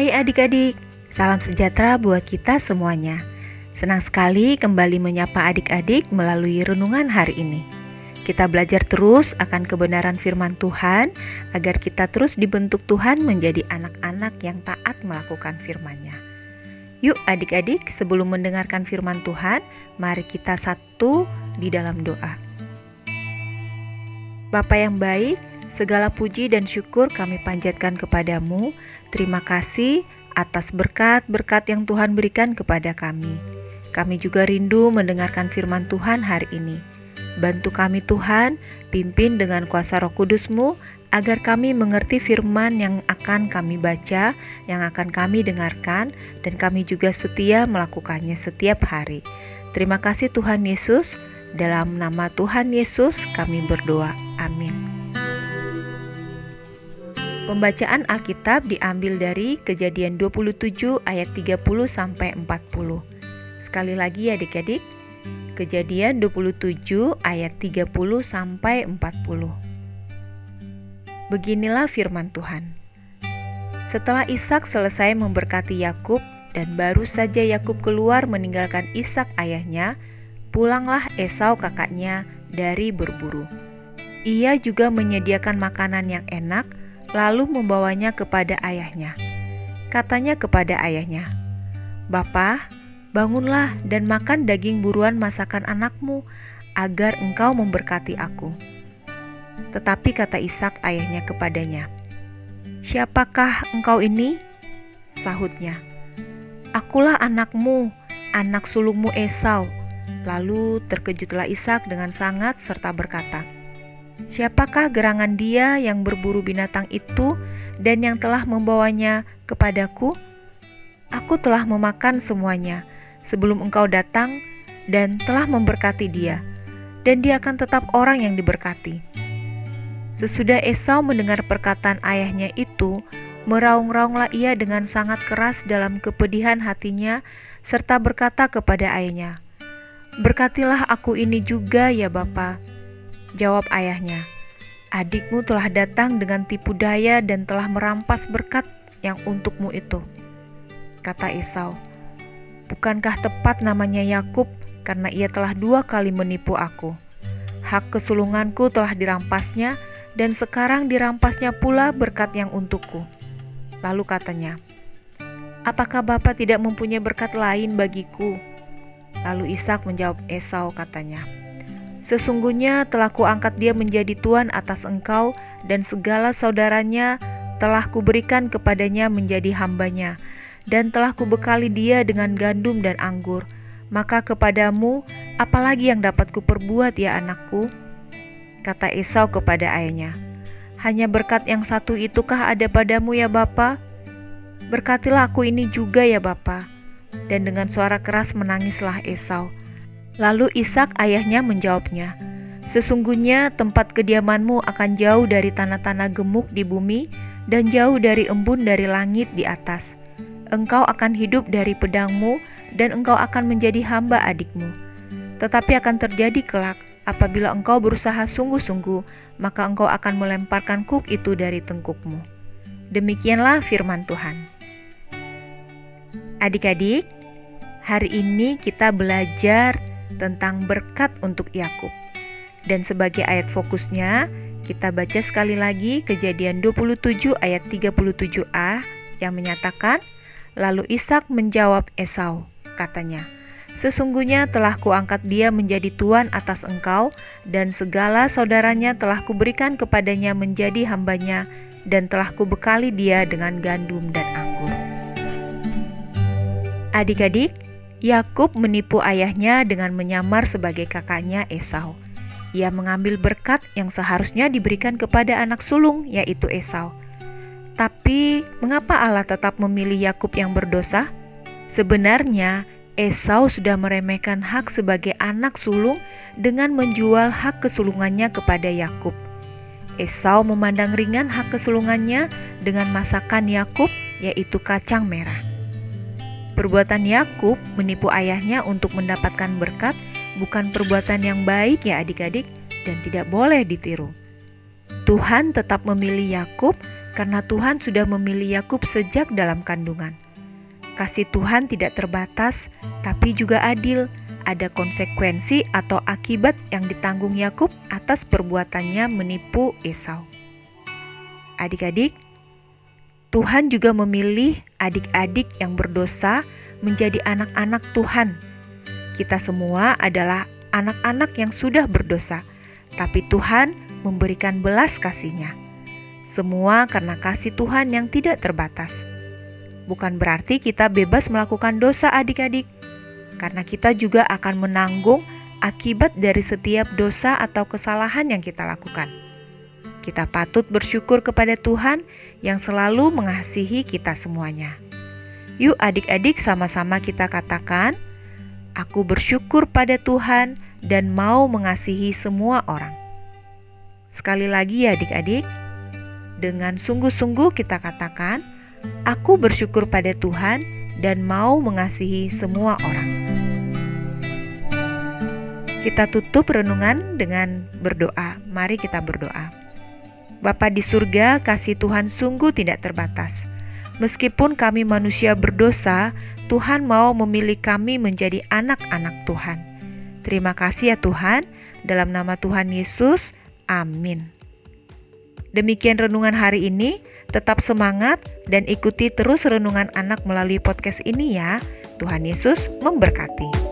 Hai adik-adik, salam sejahtera buat kita semuanya. Senang sekali kembali menyapa adik-adik melalui renungan hari ini. Kita belajar terus akan kebenaran firman Tuhan agar kita terus dibentuk Tuhan menjadi anak-anak yang taat melakukan firman-Nya. Yuk adik-adik, sebelum mendengarkan firman Tuhan, mari kita satu di dalam doa. Bapa yang baik, segala puji dan syukur kami panjatkan kepadamu Terima kasih atas berkat-berkat yang Tuhan berikan kepada kami. Kami juga rindu mendengarkan firman Tuhan hari ini. Bantu kami Tuhan, pimpin dengan kuasa roh kudusmu, agar kami mengerti firman yang akan kami baca, yang akan kami dengarkan, dan kami juga setia melakukannya setiap hari. Terima kasih Tuhan Yesus, dalam nama Tuhan Yesus kami berdoa. Amin. Pembacaan Alkitab diambil dari Kejadian 27 ayat 30 sampai 40. Sekali lagi ya Adik-adik. Kejadian 27 ayat 30 sampai 40. Beginilah firman Tuhan. Setelah Ishak selesai memberkati Yakub dan baru saja Yakub keluar meninggalkan Ishak ayahnya, pulanglah Esau kakaknya dari berburu. Ia juga menyediakan makanan yang enak lalu membawanya kepada ayahnya. Katanya kepada ayahnya, "Bapa, bangunlah dan makan daging buruan masakan anakmu, agar engkau memberkati aku." Tetapi kata Ishak ayahnya kepadanya, "Siapakah engkau ini?" Sahutnya, "Akulah anakmu, anak sulungmu Esau." Lalu terkejutlah Ishak dengan sangat serta berkata, Siapakah gerangan dia yang berburu binatang itu dan yang telah membawanya kepadaku? Aku telah memakan semuanya sebelum engkau datang dan telah memberkati dia, dan dia akan tetap orang yang diberkati. Sesudah Esau mendengar perkataan ayahnya itu, meraung-raunglah ia dengan sangat keras dalam kepedihan hatinya, serta berkata kepada ayahnya, Berkatilah aku ini juga ya Bapa. Jawab ayahnya, adikmu telah datang dengan tipu daya dan telah merampas berkat yang untukmu itu. Kata Esau, bukankah tepat namanya Yakub karena ia telah dua kali menipu aku. Hak kesulunganku telah dirampasnya dan sekarang dirampasnya pula berkat yang untukku. Lalu katanya, Apakah Bapak tidak mempunyai berkat lain bagiku? Lalu Ishak menjawab Esau katanya, Sesungguhnya telah kuangkat dia menjadi tuan atas engkau dan segala saudaranya telah kuberikan kepadanya menjadi hambanya dan telah kubekali dia dengan gandum dan anggur. Maka kepadamu apalagi yang dapat kuperbuat ya anakku? Kata Esau kepada ayahnya, Hanya berkat yang satu itukah ada padamu ya Bapa? Berkatilah aku ini juga ya Bapa. Dan dengan suara keras menangislah Esau. Lalu Ishak ayahnya menjawabnya, Sesungguhnya tempat kediamanmu akan jauh dari tanah-tanah gemuk di bumi dan jauh dari embun dari langit di atas. Engkau akan hidup dari pedangmu dan engkau akan menjadi hamba adikmu. Tetapi akan terjadi kelak apabila engkau berusaha sungguh-sungguh, maka engkau akan melemparkan kuk itu dari tengkukmu. Demikianlah firman Tuhan. Adik-adik, hari ini kita belajar tentang berkat untuk Yakub. Dan sebagai ayat fokusnya, kita baca sekali lagi Kejadian 27 ayat 37a yang menyatakan, Lalu Ishak menjawab Esau, katanya, Sesungguhnya telah kuangkat dia menjadi tuan atas engkau, dan segala saudaranya telah kuberikan kepadanya menjadi hambanya, dan telah kubekali dia dengan gandum dan anggur. Adik-adik, Yakub menipu ayahnya dengan menyamar sebagai kakaknya Esau. Ia mengambil berkat yang seharusnya diberikan kepada anak sulung, yaitu Esau. Tapi, mengapa Allah tetap memilih Yakub yang berdosa? Sebenarnya, Esau sudah meremehkan hak sebagai anak sulung dengan menjual hak kesulungannya kepada Yakub. Esau memandang ringan hak kesulungannya dengan masakan Yakub, yaitu kacang merah. Perbuatan Yakub menipu ayahnya untuk mendapatkan berkat bukan perbuatan yang baik ya adik-adik dan tidak boleh ditiru. Tuhan tetap memilih Yakub karena Tuhan sudah memilih Yakub sejak dalam kandungan. Kasih Tuhan tidak terbatas, tapi juga adil. Ada konsekuensi atau akibat yang ditanggung Yakub atas perbuatannya menipu Esau. Adik-adik, Tuhan juga memilih adik-adik yang berdosa menjadi anak-anak Tuhan. Kita semua adalah anak-anak yang sudah berdosa, tapi Tuhan memberikan belas kasihnya. Semua karena kasih Tuhan yang tidak terbatas. Bukan berarti kita bebas melakukan dosa adik-adik, karena kita juga akan menanggung akibat dari setiap dosa atau kesalahan yang kita lakukan. Kita patut bersyukur kepada Tuhan yang selalu mengasihi kita semuanya. Yuk, adik-adik, sama-sama kita katakan, "Aku bersyukur pada Tuhan dan mau mengasihi semua orang." Sekali lagi, ya, adik-adik, dengan sungguh-sungguh kita katakan, "Aku bersyukur pada Tuhan dan mau mengasihi semua orang." Kita tutup renungan dengan berdoa. Mari kita berdoa. Bapa di surga, kasih Tuhan sungguh tidak terbatas. Meskipun kami manusia berdosa, Tuhan mau memilih kami menjadi anak-anak Tuhan. Terima kasih ya Tuhan, dalam nama Tuhan Yesus, amin. Demikian renungan hari ini, tetap semangat dan ikuti terus renungan anak melalui podcast ini ya. Tuhan Yesus memberkati.